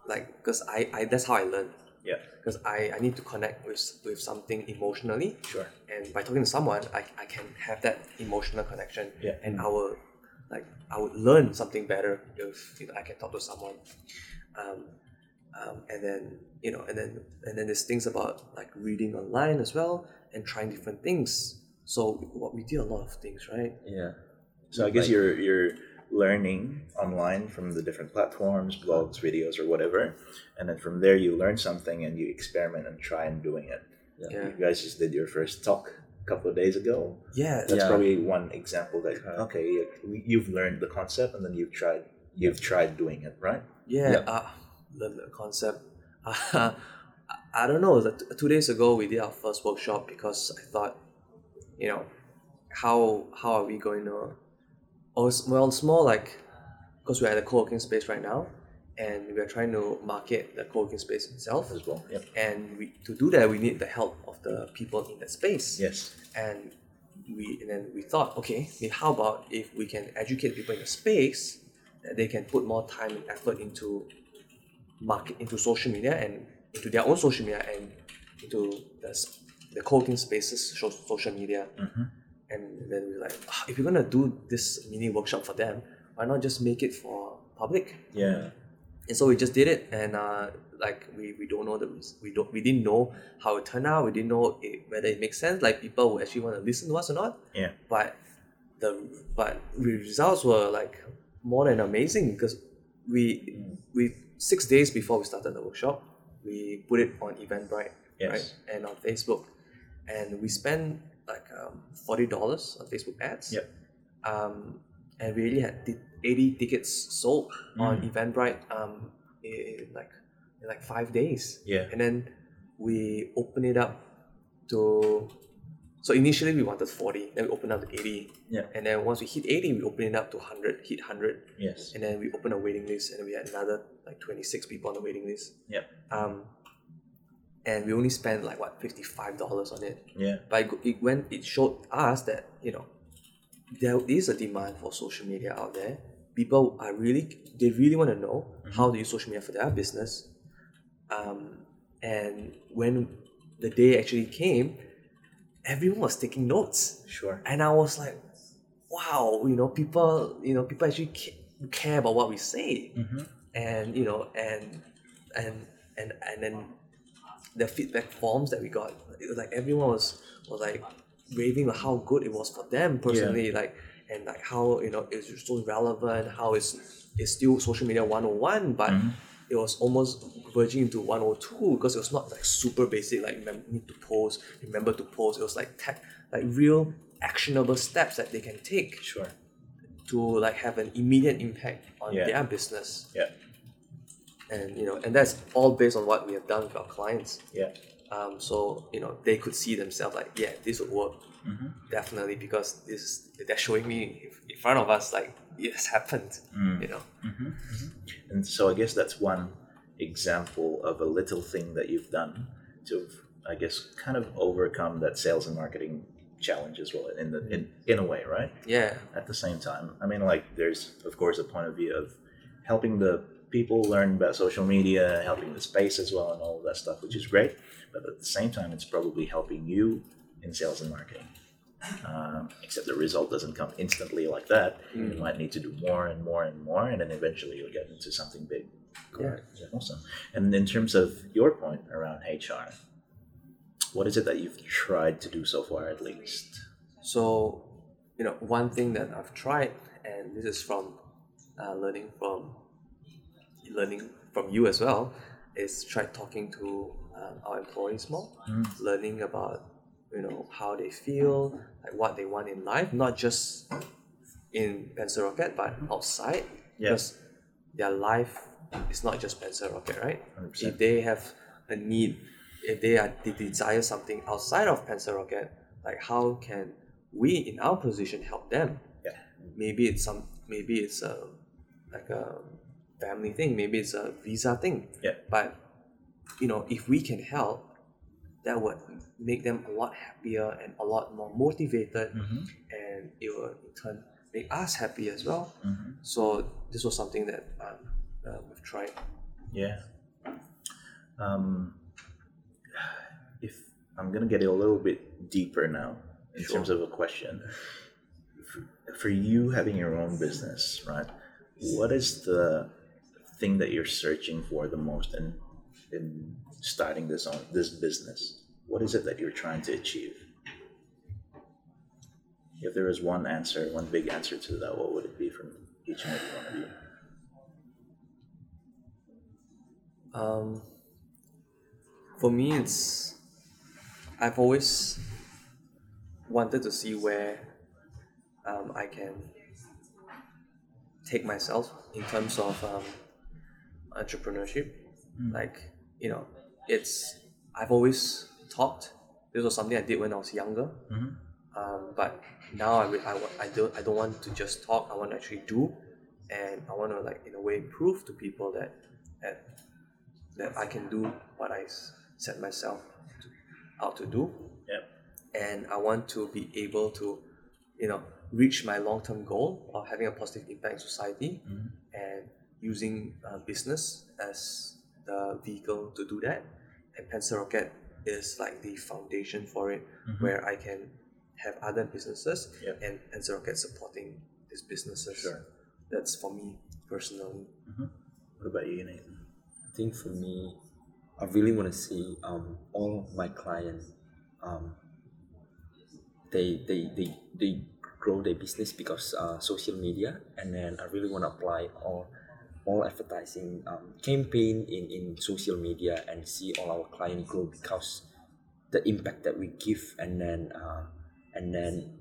like because I, I that's how i learn Yeah, because I, I need to connect with with something emotionally. Sure. and by talking to someone I, I can have that emotional connection. Yeah. and I will like I would learn something better if you know I can talk to someone. Um, um, and then you know and then and then there's things about like reading online as well and trying different things. So what we did a lot of things right? Yeah, So I guess Like- you're you're learning online from the different platforms, blogs, videos, or whatever, and then from there you learn something and you experiment and try and doing it. yeah You guys just did your first talk a couple of days ago. yeah That's Yeah. probably one example that okay, you- you've learned the concept and then you've tried you've tried doing it, right? yeah Yeah. uh, learn the concept Uh, I don't know. Like, two days ago, we did our first workshop because I thought, you know, how how are we going to? It's, well, it's more like because we're at a co-working space right now, and we are trying to market the co-working space itself as well. Yep. And we, to do that, we need the help of the people in that space. Yes. And we and then we thought, okay, how about if we can educate people in the space that they can put more time and effort into market into social media and into their own social media and into the, the co-working spaces social media. Mm-hmm. And then we're like, "Ah, if we're gonna do this mini workshop for them, why not just make it for public? Yeah. and so we just did it and uh, like we, we don't know the we don't we didn't know how it turned out we didn't know it, whether it makes sense like people would actually want to listen to us or not Yeah. but the but the results were like more than amazing because we we six days before we started the workshop we put it on Eventbrite Yes. right and on Facebook and we spent like um, forty dollars on Facebook ads Yep. um, and we really had t- 80 tickets sold on Mm. Eventbrite um, in like in like five days. Yeah. And then we opened it up to so initially we wanted 40, then we opened up to 80. Yeah. And then once we hit 80, we opened it up to 100, hit 100. Yes. And then we opened a waiting list and we had another like 26 people on the waiting list. Yep. Um, and we only spent like what $55 on it Yeah. but it, when it showed us that you know there is a demand for social media out there people are really they really want to know how to use social media for their business um, and when the day actually came everyone was taking notes Sure. and i was like wow you know people you know people actually ca- care about what we say Mm-hmm. and you know and and and and then the feedback forms that we got it was like everyone was was like raving about how good it was for them personally like and like how you know it's so relevant how it's it's still social media 101 but mm-hmm. it was almost verging into 102 because it was not like super basic like need to post remember to post it was like tech like real actionable steps that they can take Sure. to like have an immediate impact on Yeah. their business Yeah. And you know and that's all based on what we have done with our clients Yeah. um, so you know they could see themselves like yeah this would work Mm-hmm. definitely because this they're showing me in front of us like it has happened Mm. you know And so I guess that's one example of a little thing that you've done to, I guess, kind of overcome that sales and marketing challenge as well in the in, in a way, right? yeah At the same time, I mean, like there's of course a point of view of helping the people learn about social media, helping the space as well, and all of that stuff, which is great. But at the same time, it's probably helping you in sales and marketing. Um, except the result doesn't come instantly like that. You might need to do more and more and more, and then eventually you'll get into something big. Correct. Yeah, awesome. And in terms of your point around HR, what is it that you've tried to do so far, at least? so you know one thing that i've tried and this is from uh, learning from learning from you as well is try talking to um, our employees more mm. learning about you know how they feel like what they want in life not just in pencil rocket but outside Yeah. because their life is not just pencil rocket right 100%. if they have a need if they are they desire something outside of pencil rocket like how can we in our position help them Yeah. maybe it's some maybe it's a like a family thing maybe it's a visa thing Yeah. but you know if we can help that would make them a lot happier and a lot more motivated and it will in turn make us happy as well so this was something that um, uh, we've tried Yeah. Um, if I'm gonna get a little bit deeper now in Sure. terms of a question, for, for you having your own business, right? What is the thing that you're searching for the most in in starting this on this business? What is it that you're trying to achieve? If there was one answer, one big answer to that, what would it be from each and every one of you? Um, for me, it's I've always wanted to see where um, I can take myself in terms of um, entrepreneurship. Hmm. Like you know, it's I've always talked. This was something I did when I was younger. Mm-hmm. Um, but now I, I, I don't I don't want to just talk. I want to actually do, and I want to like in a way prove to people that that that I can do what I set myself to, out to do Yep. and I want to be able to, you know, reach my long term goal of having a positive impact in society mm-hmm. and using uh, business as the vehicle to do that. And Pencil Rocket is like the foundation for it, where I can have other businesses Yep. and Pencil Rocket supporting these businesses. Sure. That's for me personally. What about you, Nathan? I think for me, I really want to see um, all my clients, um, they, they, they, they grow their business because uh, social media, and then I really want to apply all all advertising um, campaign in, in social media and see all our client grow because the impact that we give and then uh, and then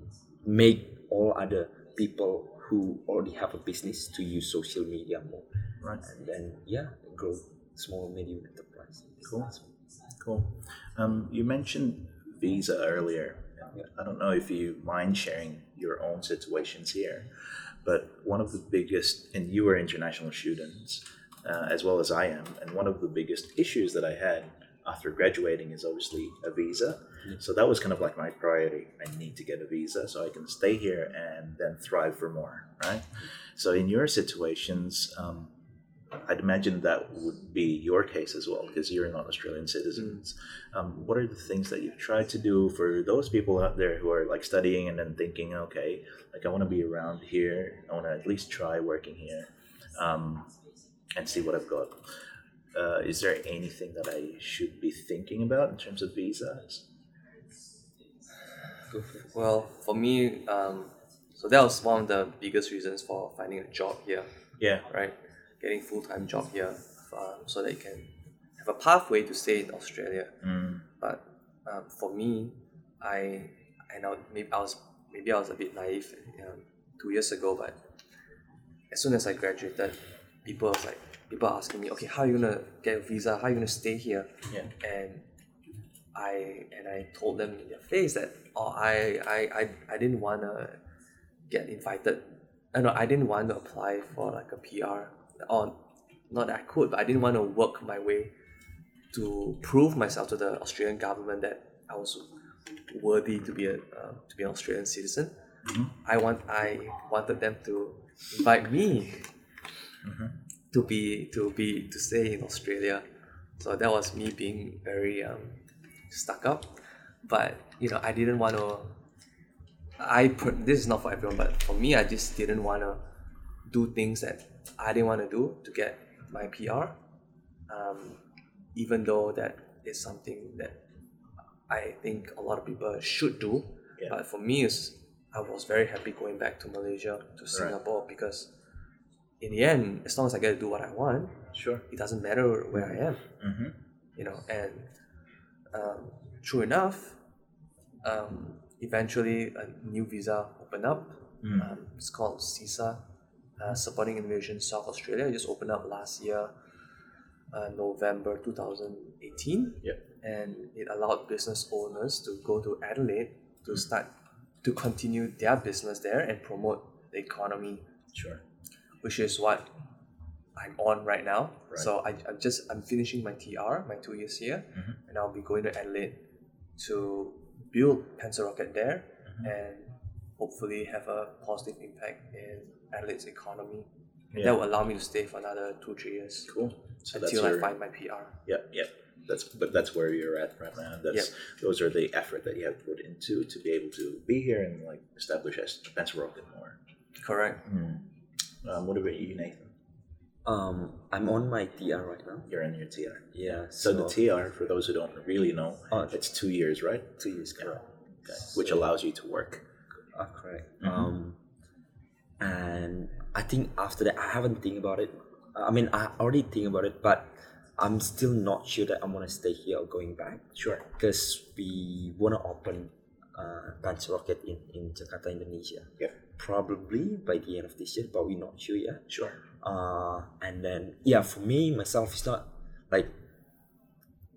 make all other people who already have a business to use social media more Right. and then yeah grow small medium enterprise Cool. Cool. Um, you mentioned visa earlier. Yeah. I don't know if you mind sharing your own situations here, but one of the biggest, and you are international students uh, as well as I am, and one of the biggest issues that I had after graduating is obviously a visa. So that was kind of like my priority. I need to get a visa so I can stay here and then thrive for more, right? So in your situations, um, I'd imagine that would be your case as well because you're not Australian citizens. Um, what are the things that you've tried to do for those people out there who are like studying and then thinking, okay, like I want to be around here, I want to at least try working here, um, and see what I've got. Uh, is there anything that I should be thinking about in terms of visas? go for it Well, for me, um, so that was one of the biggest reasons for finding a job here. Yeah. right? Getting full time job here, um, so that you can have a pathway to stay in Australia. Mm, But um, for me, I I know maybe I was maybe I was a bit naive um, two years ago, but as soon as I graduated, people was like people are asking me, okay, how are you gonna get a visa? How are you gonna stay here? yeah. and I and I told them in their face that oh I I, I, I didn't wanna get invited. Uh, know I didn't want to apply for like a PR or not that I could, but I didn't want to work my way to prove myself to the Australian government that I was worthy to be a uh, to be an Australian citizen. I want I wanted them to invite me to be to be to stay in Australia. So that was me being very um, stuck up. But you know, I didn't want to. I per- this is not for everyone, but for me, I just didn't want to do things that I didn't want to do to get my PR. Um, even though that is something that I think a lot of people should do. Yeah. But for me, is I was very happy going back to Malaysia to Singapore because in the end, as long as I get to do what I want, Sure. it doesn't matter where I am, Mm-hmm. you know. And um, true enough, um, eventually a new visa opened up. Um, it's called SISA, uh, Supporting Innovation South Australia. Just opened up last year, uh, November 2018 Yep. and it allowed business owners to go to Adelaide to start to continue their business there and promote the economy, Sure. which is what I'm on right now. Right. So I, I'm just I'm finishing my TR, my two years here, and I'll be going to Adelaide to build Pencil Rocket there and hopefully have a positive impact in Adelaide's economy. Yeah. that will allow me to stay for another two, three years Cool. So that's until I find my PR. Yep, yep. That's but that's where you're at right now. That's those are the effort that you have put into to be able to be here and like establish as Pencil Rocket more. Correct. Um, what about you, Nathan? um i'm on my tr right now You're in your TR. yeah So the TR, for those who don't really know, Oh. it's two years, right? two years correct Okay. Which allows you to work. Ah, correct. Um, and I think after that, I haven't think about it. I mean, I already think about it, but I'm still not sure that I'm gonna stay here or going back Sure. because we wanna open uh, Punch Rocket in in Jakarta, Indonesia. Yep. Probably by the end of this year, but we're not sure yet. Sure. Uh, and then yeah, for me myself, it's not like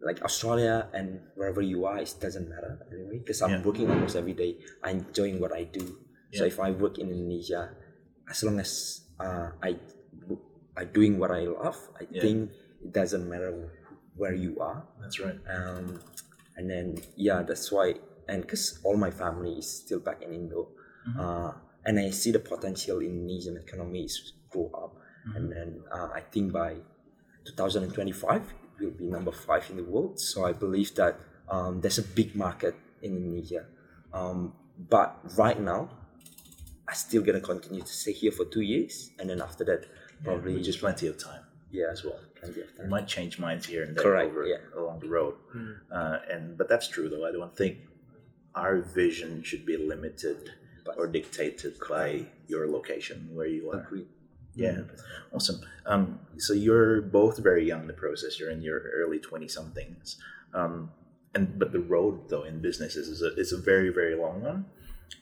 like Australia and wherever you are, it doesn't matter anyway. Because I'm Yeah. working almost every day. I'm enjoying what I do. Yeah. So if I work in Indonesia, as long as uh, I I'm doing what I love, I Yeah. think it doesn't matter where you are. That's right. Um, and then yeah, that's why. And because all my family is still back in Indo, uh, and I see the potential in Indonesian economy is grow up, and then uh, I think by 2025 we'll be number five in the world. So I believe that um, there's a big market in Indonesia. Um, but right now, I still gonna continue to stay here for two years, and then after that, probably Which is plenty of time yeah as well. plenty of I time. might change minds here and there Correct, over yeah. along the road. Uh, and but that's true though. I don't think our vision should be limited or dictated by your location where you are. Agreed. Yeah, awesome. Um, so you're both very young in the process. You're in your early twenty somethings, um, and but the road though in business is a, is a very very long one.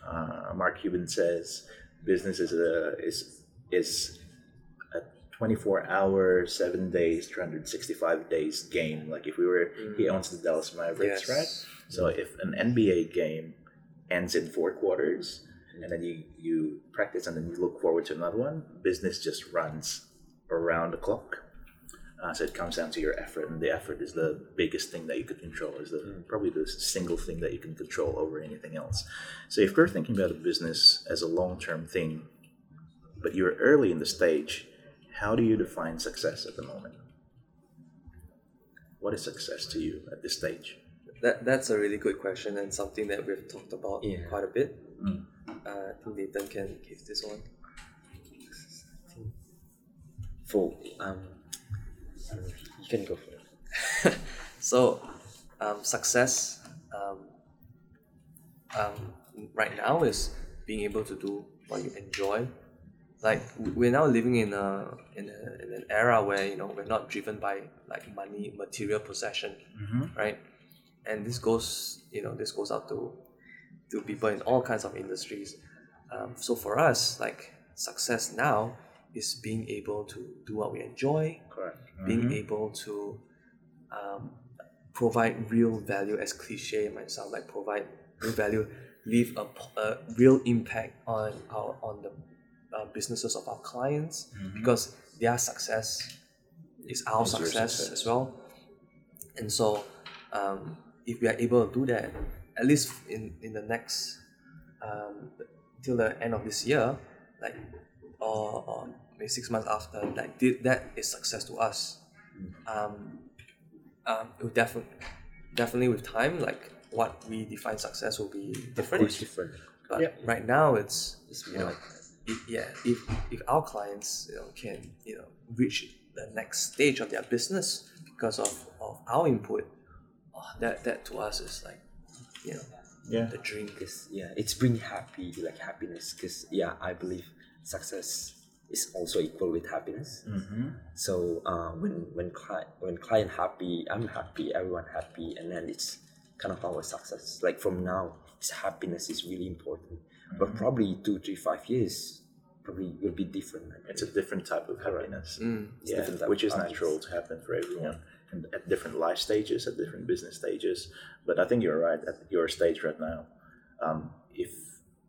Uh, Mark Cuban says business is a is is a twenty four hour, seven days, three hundred sixty five days game. Like if we were, he owns the Dallas Mavericks, Yes. right? So if an NBA game ends in four quarters and then you, you practice and then you look forward to another one, business just runs around the clock. Uh, so it comes down to your effort, and the effort is the biggest thing that you could control. Is the probably the single thing that you can control over anything else. So if you're thinking about a business as a long term thing, but you're early in the stage, how do you define success at the moment? What is success to you at this stage? That that's a really good question and something that we've talked about Yeah. quite a bit. Uh, I think Nathan can give this one. For um, you can go for it. So, um, success um, um, right now is being able to do what you enjoy. Like we're now living in a in, a, in an era where you know we're not driven by like money, material possession, right? And this goes you know this goes out to to people in all kinds of industries. Um, so for us, like success now is being able to do what we enjoy, Correct. being able to um, provide real value as cliche it might sound like provide real value leave a, a real impact on our on the uh, businesses of our clients because their success is our success, success. as well and so um, if we are able to do that at least in in the next um, till the end of this year like or, or maybe six months after like th- that is success to us um, um, it will definitely definitely with time like what we define success will be different different. but Yeah. right now it's It's you know like if, yeah if if our clients you know can you know reach the next stage of their business because of, of our input oh, that that to us is like you know Yeah. the dream Because yeah, it's bring happy like happiness. Because yeah, I believe success is also equal with happiness. Mm-hmm. So uh, when when client when client happy, I'm happy, everyone happy, and then it's kind of our success. Like from now, it's happiness is really important. But probably two, three, five years, probably will be different. It's a different type of happiness. Mm. It's yeah, different type which of is happiness. natural to happen for everyone and at different life stages, at different business stages. But I think you're right at your stage right now. Um, if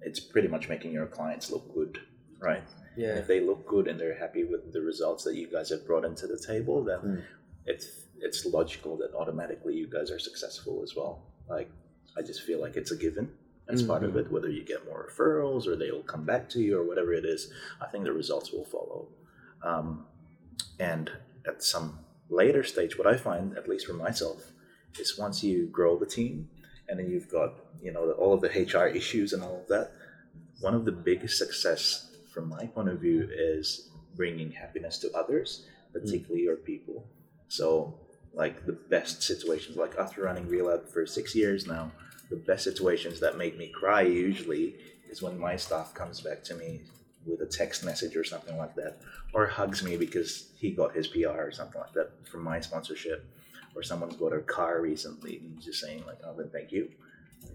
it's pretty much making your clients look good, right? Yeah If they look good and they're happy with the results that you guys have brought into the table, then Mm. it's it's logical that automatically you guys are successful as well. Like I just feel like it's a given. That's part of it. Whether you get more referrals or they'll come back to you or whatever it is, I think the results will follow. Um, and at some later stage, what I find, at least for myself, is once you grow the team and then you've got you know all of the HR issues and all of that, one of the biggest success from my point of view is bringing happiness to others, particularly your people. So like the best situations, like after running Relab for six years now, the best situations that make me cry usually is when my staff comes back to me with a text message or something like that, or hugs me because he got his PR or something like that from my sponsorship, or someone's got a car recently and just saying like, "Oh, then thank you,"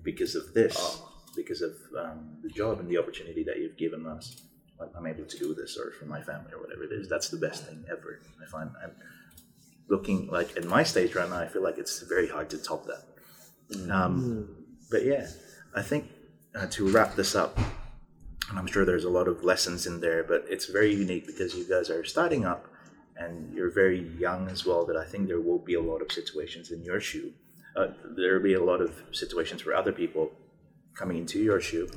because of this, because of um, the job and the opportunity that you've given us. Like I'm able to do this, or for my family, or whatever it is. That's the best thing ever. I find. And looking like at my stage right now, I feel like it's very hard to top that. Um, but yeah, I think uh, to wrap this up, and I'm sure there's a lot of lessons in there, but it's very unique because you guys are starting up and you're very young as well. That I think there will be a lot of situations in your shoe. Uh, there will be a lot of situations for other people coming into your shoe.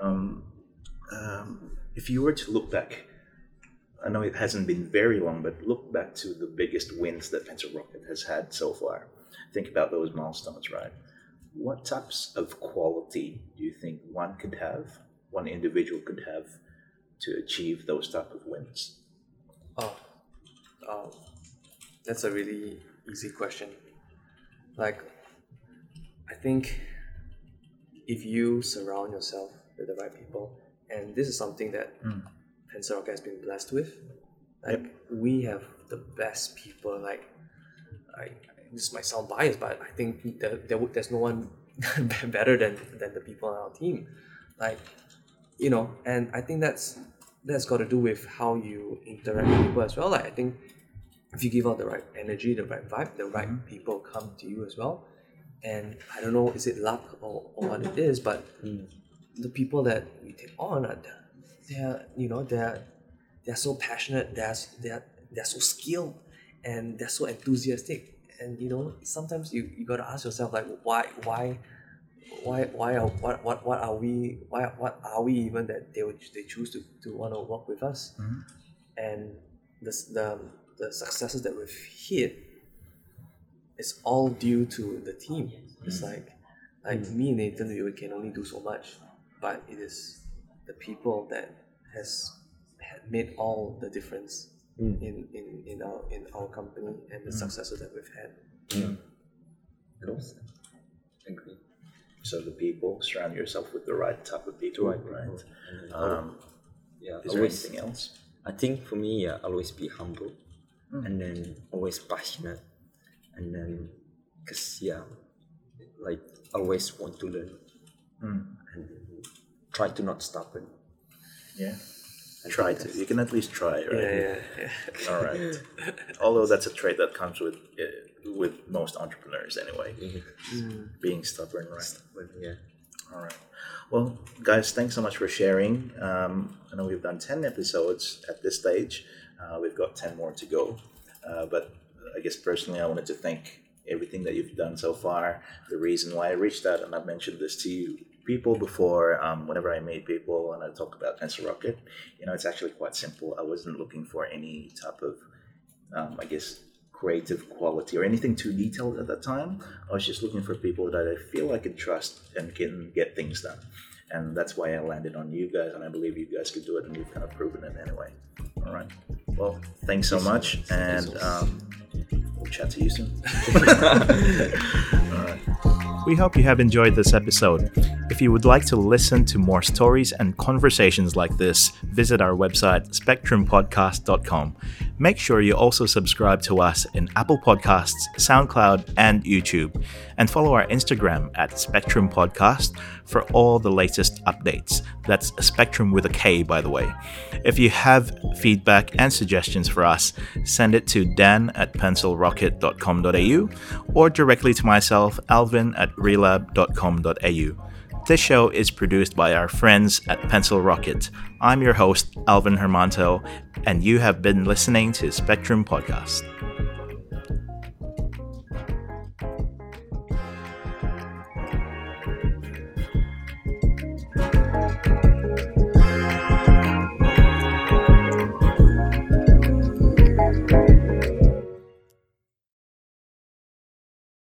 Um, um, if you were to look back, I know it hasn't been very long, but look back to the biggest wins that Pencil Rocket has had so far. Think about those milestones, right? What types of quality do you think one could have, one individual could have, to achieve those type of wins? Oh, um, that's a really easy question. Like, I think if you surround yourself with the right people, and this is something that mm. Has been blessed with, like yep. we have the best people. Like, I this might sound biased, but I think there, there there's no one better than than the people on our team. Like, you know, and I think that's that's got to do with how you interact with people as well. Like, I think if you give out the right energy, the right vibe, the right mm-hmm. people come to you as well. And I don't know, is it luck or, or what it is, but mm. The people that we take on are they're you know they're they're so passionate, they're they're they're so skilled and they're so enthusiastic and you know sometimes you, you gotta ask yourself like why why why why are what what what are we why what are we even that they would they choose to, to want to work with us mm-hmm. and the, the the successes that we've hit is all due to the team it's mm-hmm. like like mm-hmm. me and Nathan we can only do so much but it is the people that has made all the difference mm. in, in, in our in our company and the mm. successes that we've had. Mm. Cool. Agree. So the people surround yourself with the right type of people, right? right? Um, yeah. Is always, there anything else? I think for me, yeah, always be humble, mm. and then always passionate, and then because yeah, like always want to learn, mm. and try to not stubborn. Yeah try to. You can at least try, right? Yeah, yeah, yeah. All right. Although that's a trait that comes with uh, with most entrepreneurs anyway. Mm. Being stubborn, right? Stubborn, yeah. All right. Well, guys, thanks so much for sharing. Um, I know we've done ten episodes at this stage. Uh, we've got ten more to go. Uh, but I guess personally, I wanted to thank everything that you've done so far. The reason why I reached out, and I've mentioned this to you people before um, whenever I meet people and I talk about Pencil Rocket, you know, it's actually quite simple. I wasn't looking for any type of, um, I guess, creative quality or anything too detailed at that time. I was just looking for people that I feel I can trust and can get things done. And that's why I landed on you guys, and I believe you guys could do it, and you've kind of proven it anyway. All right. Well, thanks so much, and um, we'll chat to you soon. All right. We hope you have enjoyed this episode. If you would like to listen to more stories and conversations like this, visit our website, spektrumpodcast.com. Make sure you also subscribe to us in Apple Podcasts, SoundCloud, and YouTube, and follow our Instagram at Spektrum Podcast for all the latest updates. That's Spektrum with a K, by the way. If you have feedback and suggestions for us, send it to dan at pencilrocket.com.au or directly to myself, alvin at relab.com.au. This show is produced by our friends at Pencil Rocket. I'm your host, Alvin Hermanto, and you have been listening to Spektrum Podcast.